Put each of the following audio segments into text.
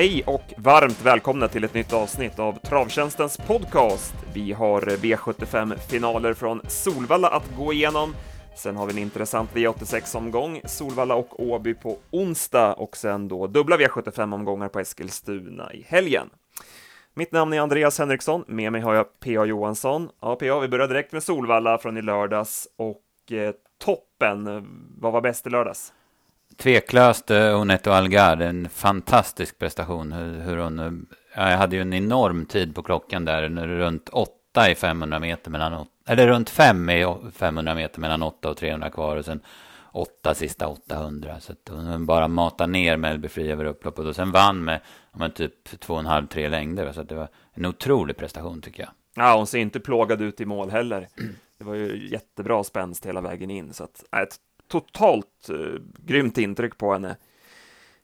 Hej och varmt välkomna till ett nytt avsnitt av Travtjänstens podcast. Vi har V75-finaler från Solvalla att gå igenom. Sen har vi en intressant V86-omgång, Solvalla och Åby på onsdag och sen då dubbla V75-omgångar på Eskilstuna i helgen. Mitt namn är Andreas Henriksson, med mig har jag P.A. Johansson. Ja, P.A., vi börjar direkt med Solvalla från i lördags och eh, toppen, vad var bäst i lördags? Tveklöst eh, Oneto Algar, en fantastisk prestation. Hur, hur hon, eh, jag hade ju en enorm tid på klockan där, runt 8 i 500 meter mellan, eller runt fem i 500 meter mellan 8 och 300 kvar och sen åtta sista 800. Så att hon bara matade ner Melby Fri över upploppet och sen vann med men typ två och en halv, tre längder. Så att det var en otrolig prestation tycker jag. Ja, hon ser inte plågad ut i mål heller. Det var ju jättebra spänst hela vägen in, så att, ett totalt eh, grymt intryck på henne.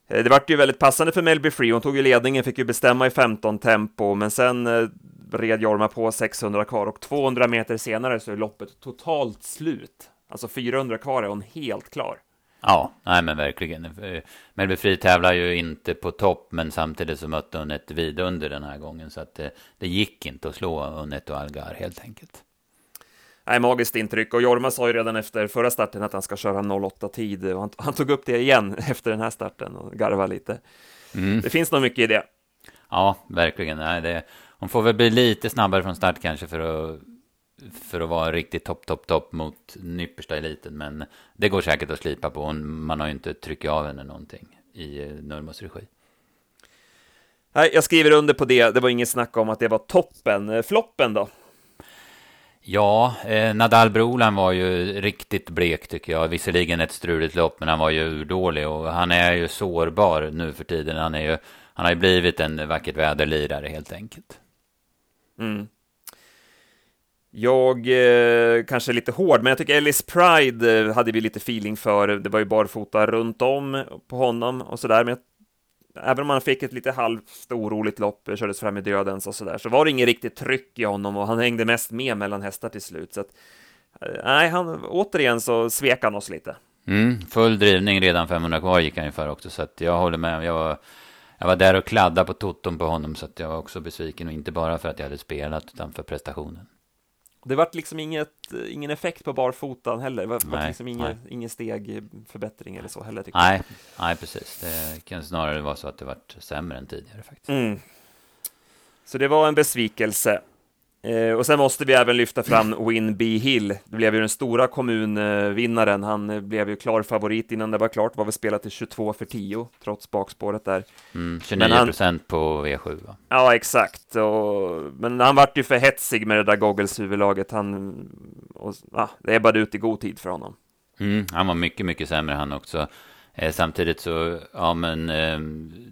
Eh, det vart ju väldigt passande för Melby Free. Hon tog ju ledningen, fick ju bestämma i 15 tempo, men sen eh, red Jorma på 600 kvar och 200 meter senare så är loppet totalt slut. Alltså 400 kvar är hon helt klar. Ja, nej men verkligen. Eh, Melby Free tävlar ju inte på topp, men samtidigt så mötte hon ett vidunder den här gången, så att det, det gick inte att slå Unet och Algar helt enkelt. Nej, magiskt intryck och Jorma sa ju redan efter förra starten att han ska köra 08 tid och han, han tog upp det igen efter den här starten och garva lite. Mm. Det finns nog mycket i det. Ja, verkligen. Nej, det, hon får väl bli lite snabbare från start kanske för att, för att vara riktigt topp, topp, topp mot nyppersta eliten. Men det går säkert att slipa på. Man har ju inte tryckt av henne någonting i eh, Nurmos regi. Nej, jag skriver under på det. Det var inget snack om att det var toppen. Eh, floppen då? Ja, eh, Nadal Brolan var ju riktigt blek tycker jag. Visserligen ett struligt lopp, men han var ju urdålig och han är ju sårbar nu för tiden. Han, är ju, han har ju blivit en vackert väderlirare helt enkelt. Mm. Jag eh, kanske är lite hård, men jag tycker Ellis Pride eh, hade vi lite feeling för. Det var ju barfota runt om på honom och sådär, men jag även om han fick ett lite halvt oroligt lopp, kördes fram i dödens och sådär, så var det inget riktigt tryck i honom och han hängde mest med mellan hästar till slut. Så att, eh, nej, han, återigen så svek han oss lite. Mm, full drivning redan 500 kvar gick han ju för också, så att jag håller med. Jag var, jag var där och kladdade på toton på honom, så att jag var också besviken och inte bara för att jag hade spelat, utan för prestationen. Det vart liksom inget, ingen effekt på barfotan heller. Det var liksom ingen, ingen stegförbättring eller så heller. Nej, nej, precis. Det kan snarare vara så att det vart sämre än tidigare faktiskt. Mm. Så det var en besvikelse. Eh, och sen måste vi även lyfta fram Win B Hill. Det blev ju den stora kommunvinnaren. Han eh, blev ju klar favorit innan det var klart. Var väl spelat till 22 för 10 trots bakspåret där. Mm, 29 procent på V7 va? Ja, exakt. Och, men han vart ju för hetsig med det där goggles huvudlaget. Han, och, ja, det ebbade ut i god tid för honom. Mm, han var mycket, mycket sämre han också. Eh, samtidigt så, ja men eh,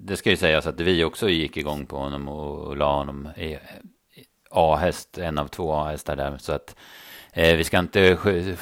det ska ju sägas att vi också gick igång på honom och, och la honom i, A-häst, en av två A-hästar där. Så att eh, vi ska inte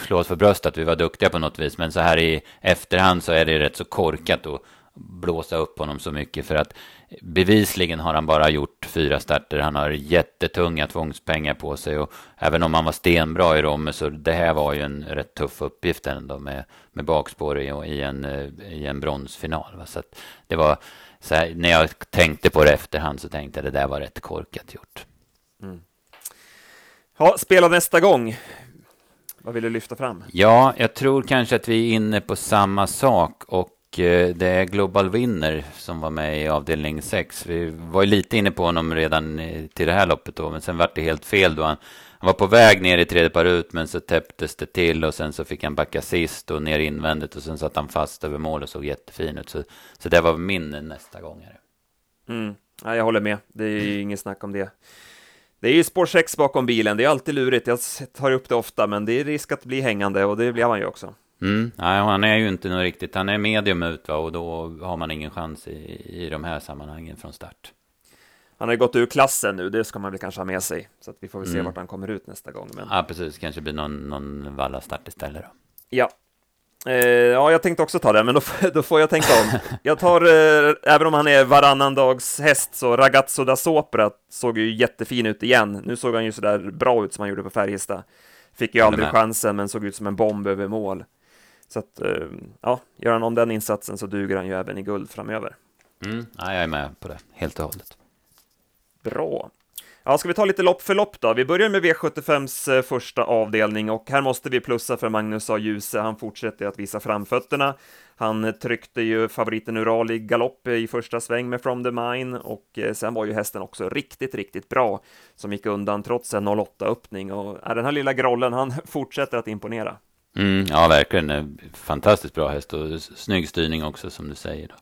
slå oss för bröstet att vi var duktiga på något vis. Men så här i efterhand så är det rätt så korkat att blåsa upp honom så mycket. För att bevisligen har han bara gjort fyra starter. Han har jättetunga tvångspengar på sig. Och även om han var stenbra i Romme så det här var ju en rätt tuff uppgift ändå med, med bakspår i, i, en, eh, i en bronsfinal. Va? Så att det var så här, när jag tänkte på det efterhand så tänkte jag att det där var rätt korkat gjort. Mm. Ja, spela nästa gång. Vad vill du lyfta fram? Ja, jag tror kanske att vi är inne på samma sak och eh, det är Global Winner som var med i avdelning 6. Vi var ju lite inne på honom redan till det här loppet då, men sen vart det helt fel då. Han, han var på väg ner i tredje par ut, men så täpptes det till och sen så fick han backa sist och ner invändigt och sen satt han fast över mål och såg jättefin ut. Så, så det var min nästa gång. Här. Mm. Ja, jag håller med, det är ju inget snack om det. Det är ju spår 6 bakom bilen, det är alltid lurigt. Jag tar upp det ofta, men det är risk att bli hängande och det blir han ju också. Mm. Nej, han är ju inte något riktigt, han är medium ut va? och då har man ingen chans i, i de här sammanhangen från start. Han har gått ur klassen nu, det ska man väl kanske ha med sig. Så att vi får väl se mm. vart han kommer ut nästa gång. Men... Ja, precis, kanske blir någon, någon valla-start istället då. Ja, Eh, ja, jag tänkte också ta det, men då, då får jag tänka om. Jag tar, eh, även om han är varannan dags häst, så Ragazzo da Sopra såg ju jättefin ut igen. Nu såg han ju sådär bra ut som han gjorde på Färjestad. Fick ju aldrig chansen, men såg ut som en bomb över mål. Så att, eh, ja, gör han om den insatsen så duger han ju även i guld framöver. Mm, ja, jag är med på det, helt och hållet. Bra. Ja, ska vi ta lite lopp för lopp då? Vi börjar med V75s eh, första avdelning och här måste vi plussa för Magnus A. Djuse. Han fortsätter att visa framfötterna. Han tryckte ju favoriten Ural i galopp eh, i första sväng med From the Mine och eh, sen var ju hästen också riktigt, riktigt bra som gick undan trots en 08 öppning och den här lilla grollen, han fortsätter att imponera. Mm, ja, verkligen. Fantastiskt bra häst och snygg styrning också som du säger. Då.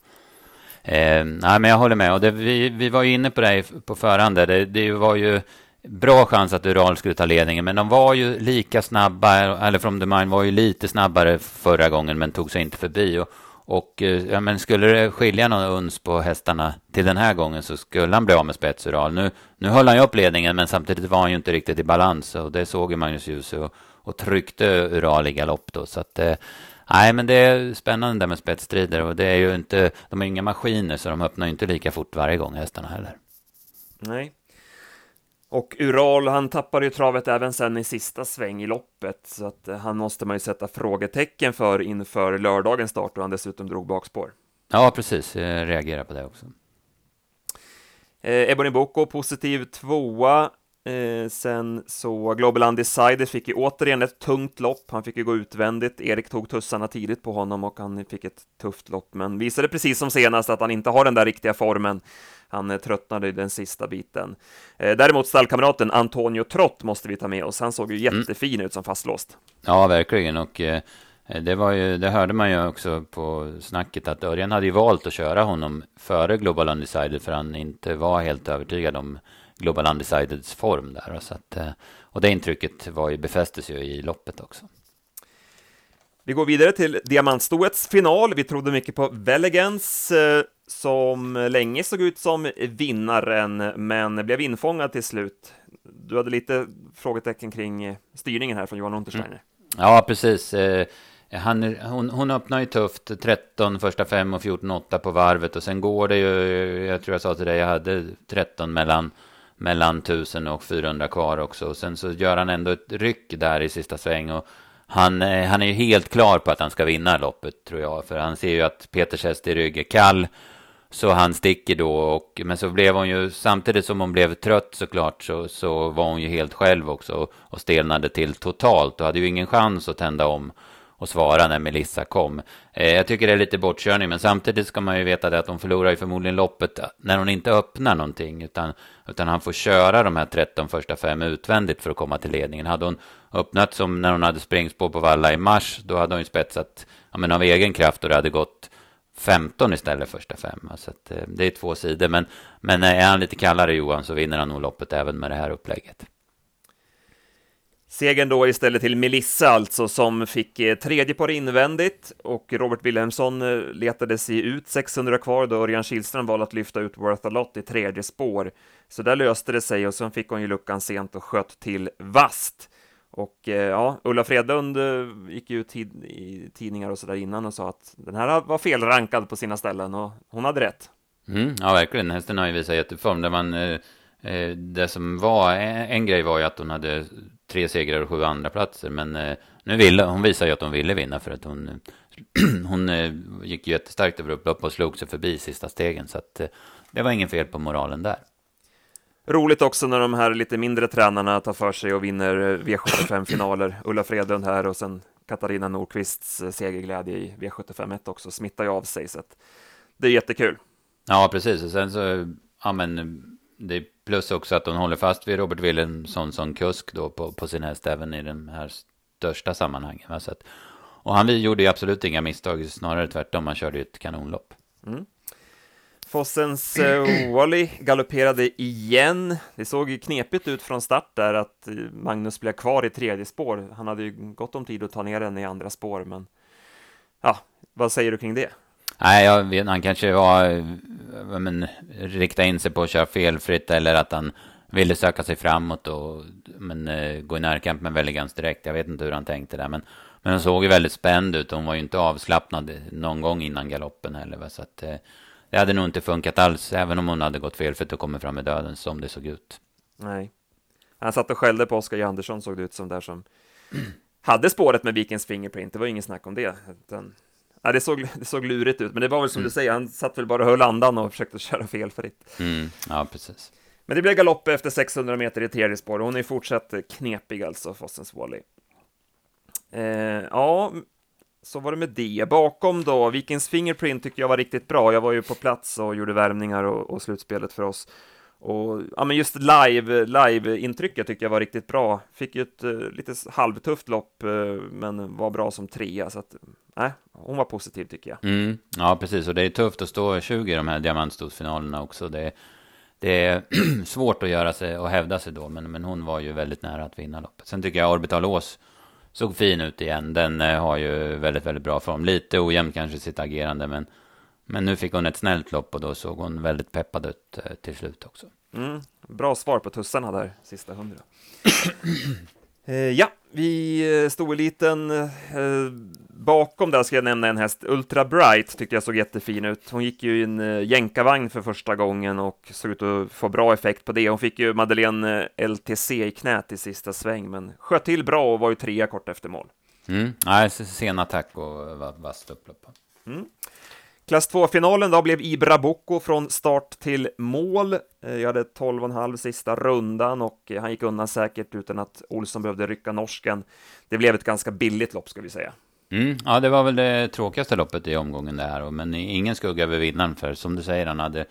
Eh, nej, men jag håller med. Och det, vi, vi var ju inne på det på förhand. Det, det var ju bra chans att Ural skulle ta ledningen, men de var ju lika snabba, eller From the Mind var ju lite snabbare förra gången, men tog sig inte förbi. Och, och eh, ja, men skulle det skilja någon uns på hästarna till den här gången så skulle han bli av med spets Ural. Nu, nu höll han ju upp ledningen, men samtidigt var han ju inte riktigt i balans och det såg ju Magnus Djuse och, och tryckte Ural i galopp då. Så att, eh, Nej, men det är spännande där med spetsstrider och det är ju inte, de är inga maskiner så de öppnar ju inte lika fort varje gång hästarna heller. Nej. Och Ural, han tappade ju travet även sen i sista sväng i loppet, så att eh, han måste man ju sätta frågetecken för inför lördagens start och han dessutom drog bakspår. Ja, precis. Jag reagerar på det också. Eh, Ebony Boko, positiv tvåa. Eh, sen så Global Undecided fick ju återigen ett tungt lopp. Han fick ju gå utvändigt. Erik tog tussarna tidigt på honom och han fick ett tufft lopp, men visade precis som senast att han inte har den där riktiga formen. Han eh, tröttnade i den sista biten. Eh, däremot stallkamraten Antonio Trott måste vi ta med oss. Han såg ju mm. jättefin mm. ut som fastlåst. Ja, verkligen. Och eh, det, var ju, det hörde man ju också på snacket att Örjan hade ju valt att köra honom före Global Undecided för han inte var helt övertygad om Global Undecideds form där. Så att, eh, och det intrycket var ju, befästes ju i loppet också. Vi går vidare till diamantstoets final. Vi trodde mycket på Velegans eh, som länge såg ut som vinnaren, men blev infångad till slut. Du hade lite frågetecken kring styrningen här från Johan Untersteiner. Mm. Ja, precis. Eh, han, hon, hon öppnar ju tufft, 13 första fem och 14 8 på varvet och sen går det ju, jag tror jag sa till dig, jag hade 13 mellan mellan 1000 och 400 kvar också. Och sen så gör han ändå ett ryck där i sista sväng. Och han, eh, han är ju helt klar på att han ska vinna loppet, tror jag. För han ser ju att Peters häst i rygg är kall. Så han sticker då. Och, men så blev hon ju, samtidigt som hon blev trött såklart, så, så var hon ju helt själv också. Och, och stelnade till totalt och hade ju ingen chans att tända om och svara när Melissa kom. Eh, jag tycker det är lite bortkörning, men samtidigt ska man ju veta det att hon förlorar ju förmodligen loppet när hon inte öppnar någonting, utan, utan han får köra de här 13 första fem utvändigt för att komma till ledningen. Hade hon öppnat som när hon hade springspår på Valla i mars, då hade hon ju spetsat ja, men av egen kraft och det hade gått 15 istället första fem. Så att, eh, det är två sidor, men, men eh, är han lite kallare Johan så vinner han nog loppet även med det här upplägget. Segern då istället till Melissa alltså, som fick eh, tredje par invändigt och Robert Wilhelmsson eh, letade sig ut 600 kvar då Örjan Kihlström valde att lyfta ut Worth a Lot i tredje spår. Så där löste det sig och sen fick hon ju luckan sent och sköt till vast. Och eh, ja, Ulla Fredlund gick ju ut i tidningar och sådär innan och sa att den här var felrankad på sina ställen och hon hade rätt. Mm, ja, verkligen. Hästen har ju visat jätteform. Där man, eh, det som var, en grej var ju att hon hade tre segrar och sju andra platser. Men eh, nu ville, hon visar ju att hon ville vinna för att hon, hon eh, gick jättestarkt över upplopp och slog sig förbi sista stegen. Så att, eh, det var ingen fel på moralen där. Roligt också när de här lite mindre tränarna tar för sig och vinner V75-finaler. Ulla Fredlund här och sen Katarina Nordqvists segerglädje i V75 1 också smittar ju av sig. Så att det är jättekul. Ja, precis. Och sen så, ja men det är plus också att hon håller fast vid Robert Wilhelmsson som kusk då på, på sin häst även i de här största sammanhangen. Så att, och han gjorde ju absolut inga misstag, snarare tvärtom, han körde ju ett kanonlopp. Mm. Fossens uh, Wally galopperade igen. Det såg ju knepigt ut från start där att eh, Magnus blev kvar i tredje spår. Han hade ju gott om tid att ta ner den i andra spår, men ja, vad säger du kring det? Nej, jag vet, han kanske var, eh, men, riktade in sig på att köra felfritt eller att han ville söka sig framåt och men, eh, gå i närkamp med Velligans direkt. Jag vet inte hur han tänkte där, men, men hon såg ju väldigt spänd ut. Hon var ju inte avslappnad någon gång innan galoppen heller. Va? Så att, eh, det hade nog inte funkat alls, även om hon hade gått felfritt och kommit fram med döden som det såg ut. Nej. Han satt och skällde på Oskar Andersson såg det ut som där som hade spåret med Vikings Fingerprint. Det var ingen snack om det. Utan Ja, det, såg, det såg lurigt ut, men det var väl som mm. du säger, han satt väl bara och höll andan och försökte köra felfritt. Mm. Ja, precis. Men det blev galopp efter 600 meter i tredje spår, hon är fortsatt knepig alltså, Fossens Wally. Eh, ja, så var det med det. Bakom då, Vikings Fingerprint tyckte jag var riktigt bra. Jag var ju på plats och gjorde värmningar och, och slutspelet för oss. Och ja, men just live, live-intrycket tyckte jag var riktigt bra. Fick ju ett uh, lite halvtufft lopp, uh, men var bra som trea. Så att, nej, hon var positiv tycker jag. Mm, ja, precis. Och det är tufft att stå 20 i de här diamantstolsfinalerna också. Det, det är svårt att göra sig och hävda sig då, men, men hon var ju väldigt nära att vinna loppet. Sen tycker jag Orbital Ås såg fin ut igen. Den uh, har ju väldigt, väldigt bra form. Lite ojämnt kanske sitt agerande, men men nu fick hon ett snällt lopp och då såg hon väldigt peppad ut eh, till slut också. Mm, bra svar på tussarna där, sista hundra. eh, ja, vi eh, stod eliten eh, bakom där ska jag nämna en häst, Ultra Bright tyckte jag såg jättefin ut. Hon gick ju i en eh, jänkarvagn för första gången och såg ut att få bra effekt på det. Hon fick ju Madeleine eh, LTC i knät i sista sväng, men sköt till bra och var ju trea kort efter mål. Mm, nej, sen attack och vasst upplopp. Mm. Klass 2-finalen då blev Ibra Bocco från start till mål. Eh, jag hade 12,5 sista rundan och han gick undan säkert utan att Olsson behövde rycka norsken. Det blev ett ganska billigt lopp ska vi säga. Mm, ja, det var väl det tråkigaste loppet i omgången det här, men ingen skugga över vinnaren för som du säger, han hade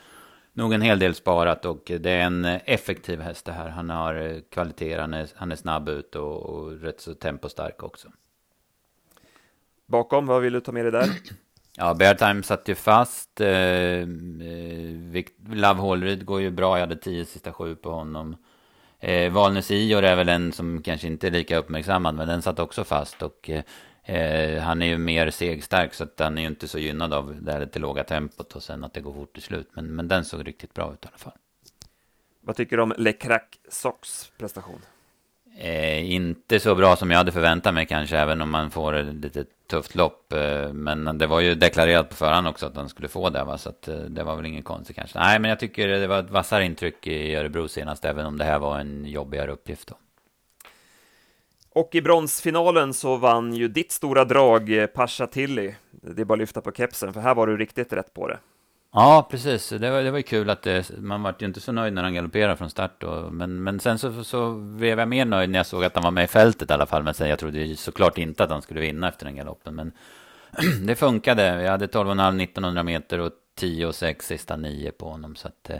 nog en hel del sparat och det är en effektiv häst det här. Han har eh, kvaliteter, han är, han är snabb ut och, och rätt så tempostark också. Bakom, vad vill du ta med dig där? Ja, Beartime satt ju fast. Eh, eh Love Hålryd går ju bra. Jag hade tio sista sju på honom. Eh, Valnes Ior är väl en som kanske inte är lika uppmärksammad, men den satt också fast. Och eh, eh, han är ju mer segstark, så att han är ju inte så gynnad av det här lite låga tempot och sen att det går fort till slut. Men, men den såg riktigt bra ut i alla fall. Vad tycker du om Le Crac Sox prestation? Eh, inte så bra som jag hade förväntat mig kanske, även om man får ett lite tufft lopp. Eh, men det var ju deklarerat på förhand också att han skulle få det, va? så att, eh, det var väl ingen konstigt kanske. Nej, men jag tycker det var ett vassare intryck i Örebro senast, även om det här var en jobbigare uppgift då. Och i bronsfinalen så vann ju ditt stora drag eh, Pasha Tilly. Det är bara att lyfta på kepsen, för här var du riktigt rätt på det. Ja, precis. Det var, det var ju kul att eh, det, man var ju inte så nöjd när han galopperade från start. Då. Men, men sen så, så blev jag mer nöjd när jag såg att han var med i fältet i alla fall. Men sen jag trodde ju såklart inte att han skulle vinna efter den galoppen. Men det funkade. Jag hade 12,5 1900 meter och 10 och 6 sista 9 på honom. Så att, eh,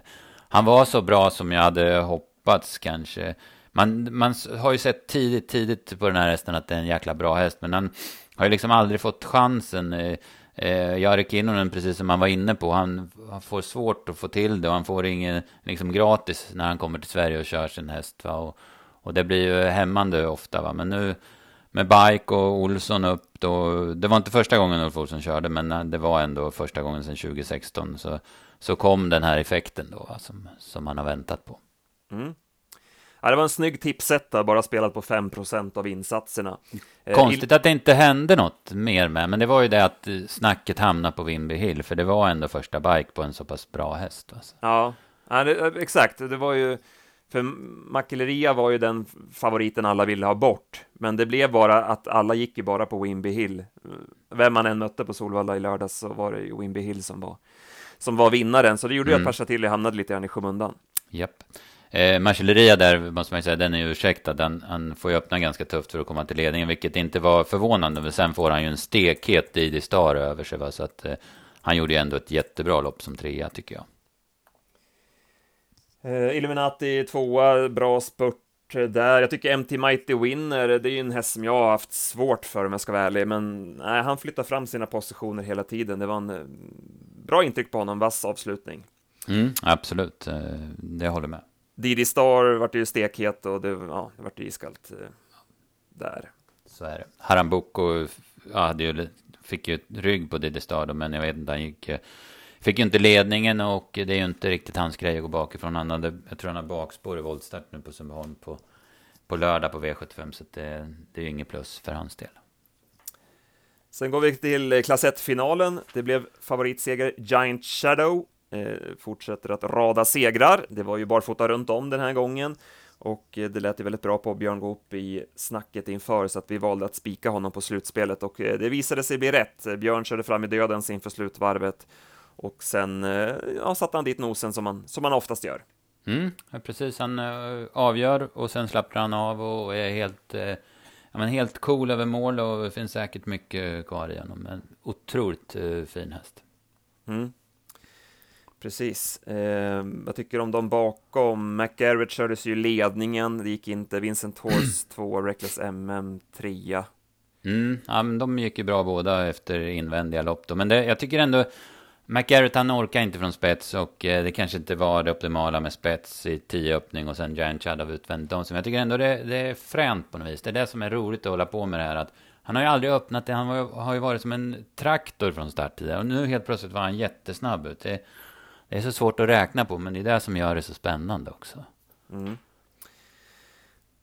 han var så bra som jag hade hoppats kanske. Man, man har ju sett tidigt, tidigt på den här hästen att det är en jäkla bra häst. Men han har ju liksom aldrig fått chansen. Eh, Eh, Jari Kinnunen, precis som han var inne på, han, han, får svårt att få till det och han får ingen liksom gratis när han kommer till Sverige och kör sin häst. Va? Och, och det blir ju hämmande ofta. Va? Men nu med Bike och Olsson upp då, det var inte första gången Ulf Olsson körde, men det var ändå första gången sedan 2016. Så, så kom den här effekten då, va? Som, som man har väntat på. Mm. Ja, det var en snygg tipsetta, bara spelat på 5% av insatserna. Eh, Konstigt att det inte hände något mer med, men det var ju det att eh, snacket hamnade på Wimby Hill, för det var ändå första bike på en så pass bra häst. Alltså. Ja, ja det, eh, exakt. Det var ju, för Makileria var ju den favoriten alla ville ha bort, men det blev bara att alla gick ju bara på Wimby Hill. Vem man än mötte på Solvalla i lördags så var det ju Wimby Hill som var, som var vinnaren, så det gjorde mm. ju att Pashatilli hamnade lite grann i skymundan. Japp. Eh, Marcelleria där, måste man säga, den är ju ursäktad. Den, han får ju öppna ganska tufft för att komma till ledningen, vilket inte var förvånande. Men sen får han ju en stekhet Didi Star över sig. Va? Så att eh, han gjorde ju ändå ett jättebra lopp som trea, tycker jag. Eh, Illuminati tvåa, bra spurt där. Jag tycker MT Mighty Winner, det är ju en häst som jag har haft svårt för om jag ska vara ärlig, men nej, han flyttar fram sina positioner hela tiden. Det var en eh, bra intryck på honom, vass avslutning. Mm, absolut, eh, det håller med. Didi Star vart ju stekhet och det, ja, det vart ju iskallt eh, där. Så är det. Harambuco ja, ju, fick ju rygg på Didi Star då, men jag vet inte, han gick, eh, fick ju inte ledningen och det är ju inte riktigt hans grej att gå bakifrån. Han hade, jag tror han har bakspår i voltstart nu på Sundbyholm på, på lördag på V75, så det, det är ju inget plus för hans del. Sen går vi till klass 1-finalen. Det blev favoritseger Giant Shadow Eh, fortsätter att rada segrar. Det var ju barfota runt om den här gången. Och det lät ju väldigt bra på Björn Goop i snacket inför, så att vi valde att spika honom på slutspelet och det visade sig bli rätt. Björn körde fram i dödens inför slutvarvet och sen ja, satte han dit nosen som man, som man oftast gör. Mm, precis. Han avgör och sen slappnar han av och är helt, ja, men helt cool över mål och det finns säkert mycket kvar i honom. En otroligt fin häst. Mm. Precis. Eh, vad tycker du om de bakom? McGarrett kördes ju ledningen, det gick inte. Vincent Horse 2, Reckless MM 3. Mm, ja, men de gick ju bra båda efter invändiga lopp då. Men det, jag tycker ändå McGarrett han orkar inte från spets och eh, det kanske inte var det optimala med spets i tio öppning och sen Giant Shadow utvändigt om sig. Men jag tycker ändå det, det är fränt på något vis. Det är det som är roligt att hålla på med det här. Att han har ju aldrig öppnat det. Han var, har ju varit som en traktor från start tidigare. Och nu helt plötsligt var han jättesnabb ut. Det, det, är så svårt att räkna på, men det är det som gör det så spännande också. Mm.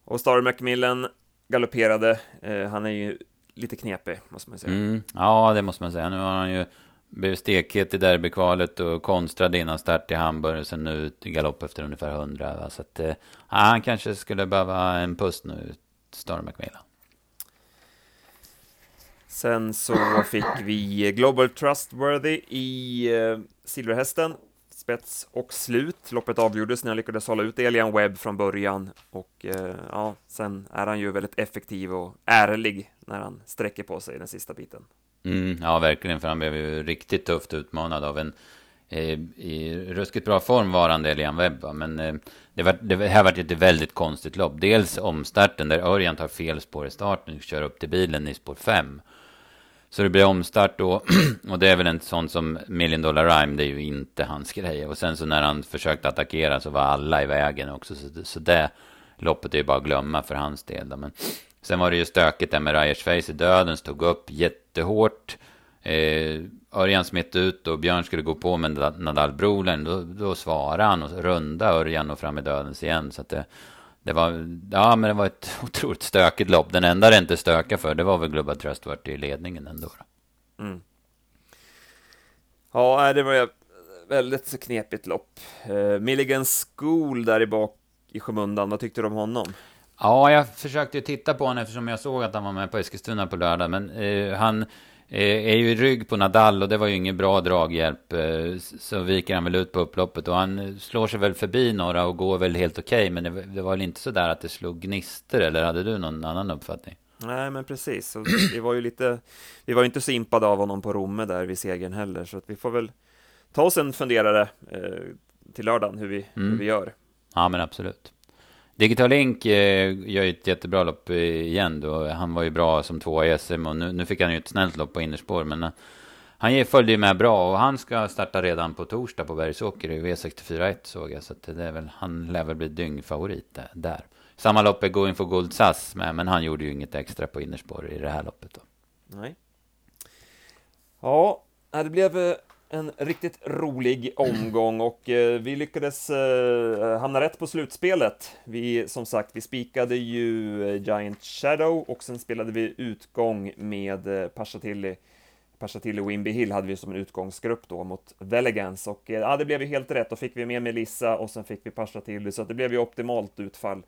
Och Star Macmillan galopperade. Eh, han är ju lite knepig, måste man säga. Mm, ja, det måste man säga. Nu har han ju blev stekhet i derbykvalet och konstrade innan start i Hamburg. Och sen nu i galopp efter ungefär 100. Va? Så att, eh, han kanske skulle behöva en pust nu, Star McMillan. Sen så fick vi Global Trustworthy i eh, Silverhästen. Spets och slut. Loppet avgjordes när jag lyckades hålla ut Elian Webb från början. Och eh, ja, sen är han ju väldigt effektiv och ärlig när han sträcker på sig den sista biten. Mm, ja, verkligen, för han blev ju riktigt tufft utmanad av en eh, i ruskigt bra form varande Elian Webb. Men eh, det, var, det här var ett väldigt konstigt lopp. Dels omstarten där Örjan tar fel spår i starten och kör upp till bilen i spår 5. Så det blir omstart då, och det är väl en sån som Million Dollar Rhyme, det är ju inte hans grej. Och sen så när han försökte attackera så var alla i vägen också, så, så det loppet är ju bara att glömma för hans del. Då. Men Sen var det ju stökigt där med Ryers Face i döden, stod upp jättehårt. Eh, Örjan smet ut och Björn skulle gå på med Nadal Brolin, Då, då svarade han och runda Örjan och fram i dödens igen. Så att det, det var, ja men det var ett otroligt stökigt lopp. Den enda det inte stökade för, det var väl Global Trustworthy i ledningen ändå. Mm. Ja, det var ju väldigt knepigt lopp. Eh, Milligan School där i bak i skymundan, vad tyckte du om honom? Ja, jag försökte titta på honom eftersom jag såg att han var med på Eskilstuna på lördag. Men eh, han är ju i rygg på Nadal och det var ju ingen bra draghjälp. Eh, så viker han väl ut på upploppet och han slår sig väl förbi några och går väl helt okej. Okay, men det, det, var väl inte så där att det slog gnister eller hade du någon annan uppfattning? Nej, men precis. Och vi var ju lite, vi var ju inte så impade av honom på Romme där vid segern heller, så att vi får väl ta oss en funderare eh, till lördagen hur vi, mm. hur vi gör. Ja, men absolut. Digital Link eh, gör ju ett jättebra lopp eh, igen då. Han var ju bra som tvåa i SM och nu, nu fick han ju ett snällt lopp på innerspår. Men eh, han följde ju med bra och han ska starta redan på torsdag på Bergsåker i V64.1 såg jag. Så det är väl, han lär väl bli dyngfavorit där. Samma lopp är Going for Gold SAS med, men han gjorde ju inget extra på innerspår i det här loppet då. Nej. Ja, det blev eh, en riktigt rolig omgång och eh, vi lyckades eh, hamna rätt på slutspelet. Vi, som sagt, vi spikade ju eh, Giant Shadow och sen spelade vi utgång med eh, Pashatilli. Pashatilli och Wimby Hill hade vi som en utgångsgrupp då mot Velegans och eh, ja, det blev ju helt rätt. Då fick vi med Melissa och sen fick vi Pashatilli så att det blev ju optimalt utfall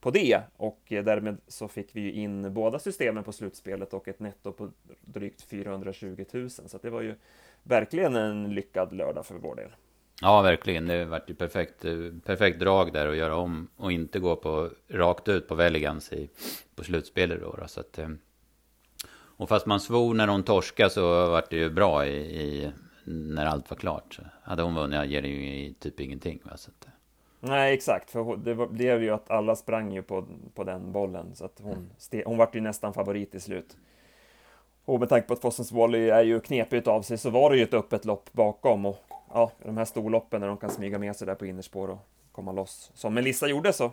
på det och eh, därmed så fick vi ju in båda systemen på slutspelet och ett netto på drygt 420 000 så att det var ju verkligen en lyckad lördag för vår del. Ja, verkligen. Det vart ju perfekt, perfekt drag där att göra om och inte gå på rakt ut på Veligans i, på slutspelet då. då så att, eh, och fast man svor när hon torskade så vart det ju bra i, i, när allt var klart. Så hade hon vunnit ger det ju typ ingenting. Va? Så att, eh. Nej, exakt, för det blev ju att alla sprang ju på, på den bollen, så att hon, mm. hon vart ju nästan favorit i slut. Och med tanke på att Fossens Wally är ju knepigt av sig så var det ju ett öppet lopp bakom och ja, de här storloppen när de kan smyga med sig där på innerspår och komma loss. Som Melissa gjorde så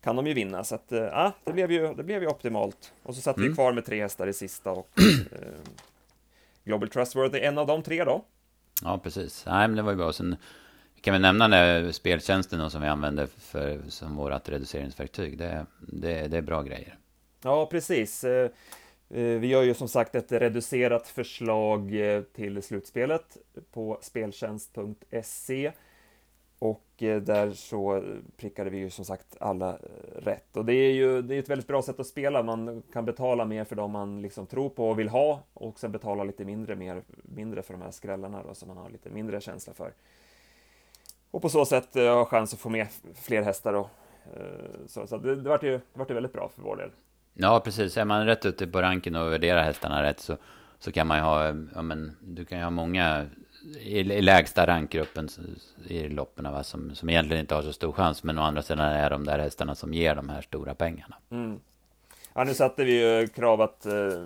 kan de ju vinna så att eh, ja, det blev ju, det blev ju optimalt. Och så satt mm. vi kvar med tre hästar i sista och eh, Global Trustworthy, en av de tre då. Ja, precis. Nej, men det var ju bra. Sen kan vi nämna den speltjänsten som vi använder för, som vårt reduceringsverktyg. Det, det, det är bra grejer. Ja, precis. Eh, vi gör ju som sagt ett reducerat förslag eh, till slutspelet på speltjänst.se och eh, där så prickade vi ju som sagt alla rätt. Och det är ju det är ett väldigt bra sätt att spela. Man kan betala mer för dem man liksom tror på och vill ha och sen betala lite mindre, mer, mindre för de här skrällarna då, som man har lite mindre känsla för. Och på så sätt ha chans att få med fler hästar. Då. Så, så det, det vart ju, det vart ju väldigt bra för vår del. Ja, precis. Är man rätt ute på ranken och värderar hästarna rätt så, så kan man ju ha, ja men, du kan ju ha många i, i lägsta rankgruppen i loppen va, som, som egentligen inte har så stor chans. Men å andra sidan är de där hästarna som ger de här stora pengarna. Mm. Ja, nu satte vi ju krav att eh,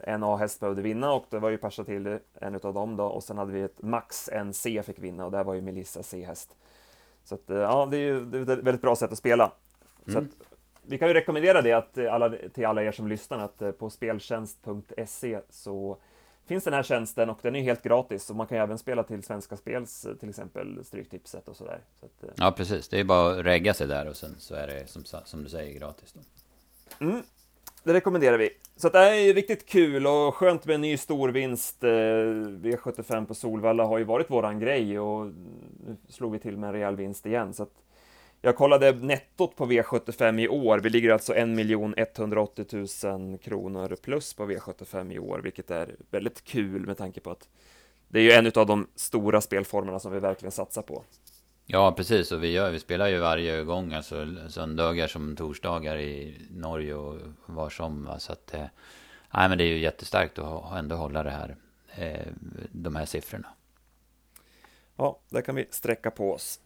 en A-häst behövde vinna och det var ju Pasha till en av dem då och sen hade vi ett Max en C fick vinna och där var ju Melissa C-häst. Så att, eh, ja, det är ju det är ett väldigt bra sätt att spela. Så mm. att, vi kan ju rekommendera det att alla, till alla er som lyssnar att eh, på speltjänst.se så finns den här tjänsten och den är helt gratis och man kan ju även spela till Svenska Spels till exempel Stryktipset och sådär. Så att, eh, ja, precis. Det är bara att regga sig där och sen så är det som, som du säger gratis. Då. Mm, det rekommenderar vi. Så att det här är riktigt kul och skönt med en ny storvinst. Eh, V75 på Solvalla har ju varit våran grej och nu slog vi till med en rejäl vinst igen. Så att jag kollade nettot på V75 i år. Vi ligger alltså 1 180 000 kronor plus på V75 i år, vilket är väldigt kul med tanke på att det är ju en av de stora spelformerna som vi verkligen satsar på. Ja, precis. Och vi, gör, vi spelar ju varje gång, alltså söndagar som torsdagar i Norge och var som. Va? Så att, eh, nej, men det är ju jättestarkt att ändå hålla det här, eh, de här siffrorna. Ja, där kan vi sträcka på oss.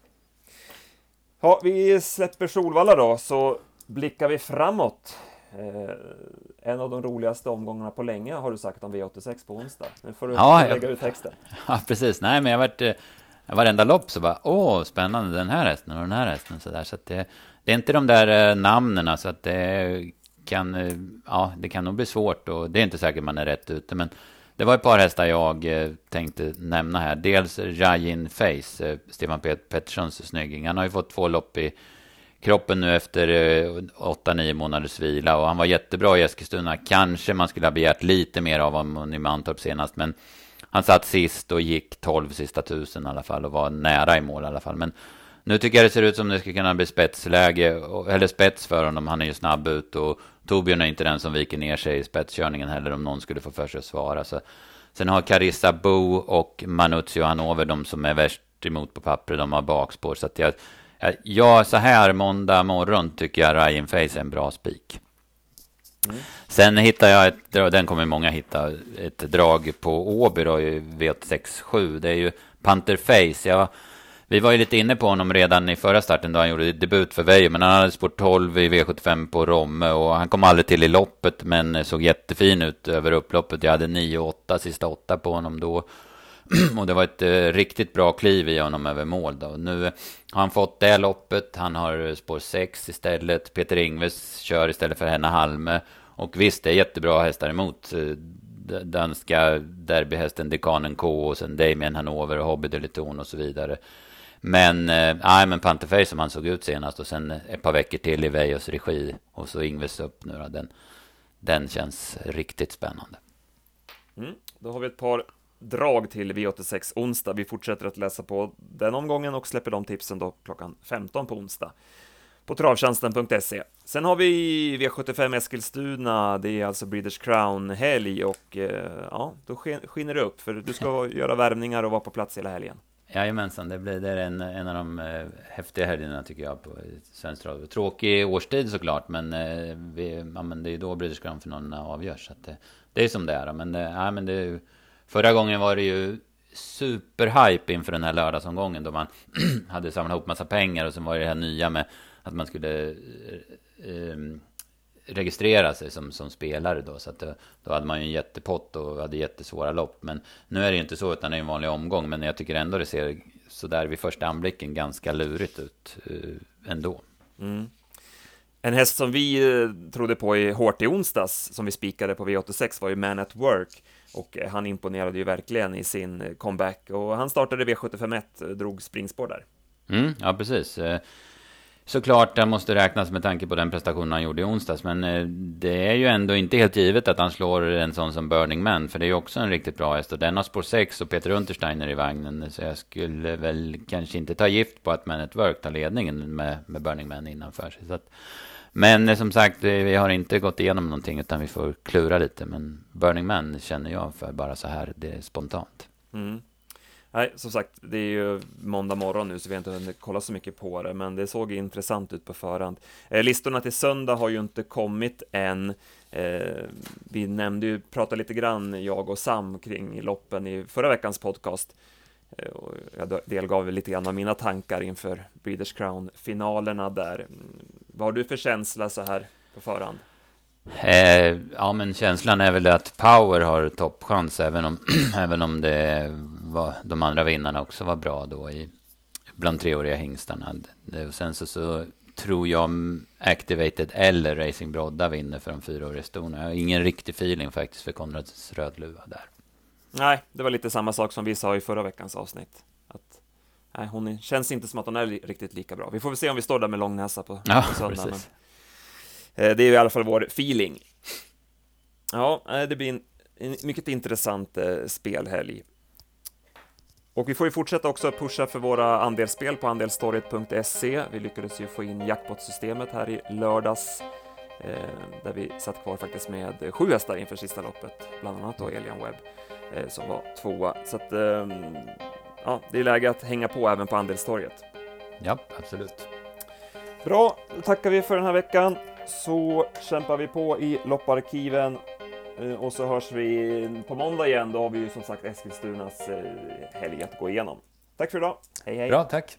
Ja, vi släpper Solvalla då, så blickar vi framåt. Eh, en av de roligaste omgångarna på länge har du sagt om V86 på onsdag. Nu får du ja, lägga jag, ut texten. Ja, precis. Nej, men jag varit eh, varenda lopp så bara åh, spännande den här hästen och den här hästen så där. Så att det, det är inte de där eh, namnen så att det kan, eh, ja, det kan nog bli svårt och det är inte säkert man är rätt ute, men det var ett par hästar jag eh, tänkte nämna här. Dels Rajin Face, eh, Stefan Petterssons snygging. Han har ju fått två lopp i kroppen nu efter eh, 8-9 månaders vila och han var jättebra i Eskilstuna. Kanske man skulle ha begärt lite mer av honom i Mantorp senast, men han satt sist och gick 12 sista tusen i alla fall och var nära i mål i alla fall. Men nu tycker jag det ser ut som det ska kunna bli spetsläge, eller spets för honom. Han är ju snabb ut och Torbjörn är inte den som viker ner sig i spetskörningen heller om någon skulle få för sig att svara. Så. Sen har Carissa Bo och Manuzio Hanover de som är värst emot på pappret. De har bakspår. Så att jag, ja, så här måndag morgon tycker jag Ryan Face är en bra spik. Mm. Sen hittar jag ett, den kommer många hitta, ett drag på Åby då, V867. Det är ju Panther Face. Jag vi var ju lite inne på honom redan i förra starten då han gjorde debut för Veijo, men han hade spår 12 i V75 på Romme och han kom aldrig till i loppet, men såg jättefin ut över upploppet. Jag hade 9-8, sista 8 på honom då. och det var ett eh, riktigt bra kliv i honom över mål då. Nu har han fått det loppet, han har eh, spår 6 istället. Peter Ingves kör istället för Henna Halme. Och visst, det är jättebra hästar emot eh, danska derbyhästen Dekanen K och sen Damien Hanover och Hobby Deleton och så vidare. Men, eh, nej, men Panterfärg som han såg ut senast och sen ett par veckor till i Vejos regi och så Ingves upp nu då, den, den känns riktigt spännande. Mm, då har vi ett par drag till V86 onsdag. Vi fortsätter att läsa på den omgången och släpper de tipsen då klockan 15 på onsdag på travtjänsten.se. Sen har vi V75 Eskilstuna, det är alltså Breeders Crown-helg och eh, ja, då skiner det upp för du ska göra värmningar och vara på plats hela helgen. Jajamensan, det, blir, det är en, en av de eh, häftiga helgerna tycker jag på svensk radio. Tråkig årstid såklart, men, eh, vi, ja, men det är ju då British Grand-finalerna eh, avgörs. Så att det, det är som det är. Men, det, ja, men det, förra gången var det ju superhype inför den här lördagsomgången då man hade samlat ihop massa pengar och sen var det det här nya med att man skulle eh, eh registrera sig som, som spelare då. Så att det, då hade man ju en jättepott och hade jättesvåra lopp. Men nu är det ju inte så, utan det är en vanlig omgång. Men jag tycker ändå det ser sådär vid första anblicken ganska lurigt ut uh, ändå. Mm. En häst som vi eh, trodde på i hårt i onsdags, som vi spikade på V86, var ju Man at Work. Och eh, han imponerade ju verkligen i sin comeback. Och han startade V751, drog springspår där. Mm, ja, precis såklart den måste räknas med tanke på den prestationen han gjorde i onsdags. Men eh, det är ju ändå inte helt givet att han slår en sån som Burning Man. För det är ju också en riktigt bra häst. Och den har spår 6 och Peter Untersteiner i vagnen. Så jag skulle väl kanske inte ta gift på att Man at Work tar ledningen med, med Burning Man innanför sig. Så att, men eh, som sagt, eh, vi har inte gått igenom någonting utan vi får klura lite. Men Burning Man känner jag för bara så här, det är spontant. Mm. Nej, som sagt, det är ju måndag morgon nu så vi har inte hunnit kolla så mycket på det, men det såg intressant ut på förhand. Eh, listorna till söndag har ju inte kommit än. Eh, vi nämnde ju, pratade lite grann, jag och Sam, kring loppen i förra veckans podcast. Eh, och jag delgav lite grann av mina tankar inför Breeders Crown-finalerna där. Mm, vad har du för känsla så här på förhand? Eh, ja, men känslan är väl att Power har toppchans, även om, även om det var, de andra vinnarna också var bra då i, bland treåriga hingstarna. Och sen så, så tror jag Activated eller Racing Brodda vinner för de fyraåriga storna. Jag har ingen riktig feeling faktiskt för Konrads Rödluva där. Nej, det var lite samma sak som vi sa i förra veckans avsnitt. Att, nej, hon känns inte som att hon är riktigt lika bra. Vi får väl se om vi står där med långnäsa på, ja, på söndag. Men, eh, det är i alla fall vår feeling. Ja, eh, det blir en, en mycket intressant eh, spelhelg. Och vi får ju fortsätta också pusha för våra andelsspel på andelstorget.se. Vi lyckades ju få in jackpot-systemet här i lördags eh, där vi satt kvar faktiskt med sju hästar inför sista loppet, bland annat då Elian Webb eh, som var tvåa. Så att, eh, ja, det är läge att hänga på även på andelstorget. Ja, absolut. Bra, då tackar vi för den här veckan. Så kämpar vi på i lopparkiven och så hörs vi på måndag igen. Då har vi ju som sagt Eskilstunas eh, helg att gå igenom. Tack för idag. Hej hej! Bra, tack!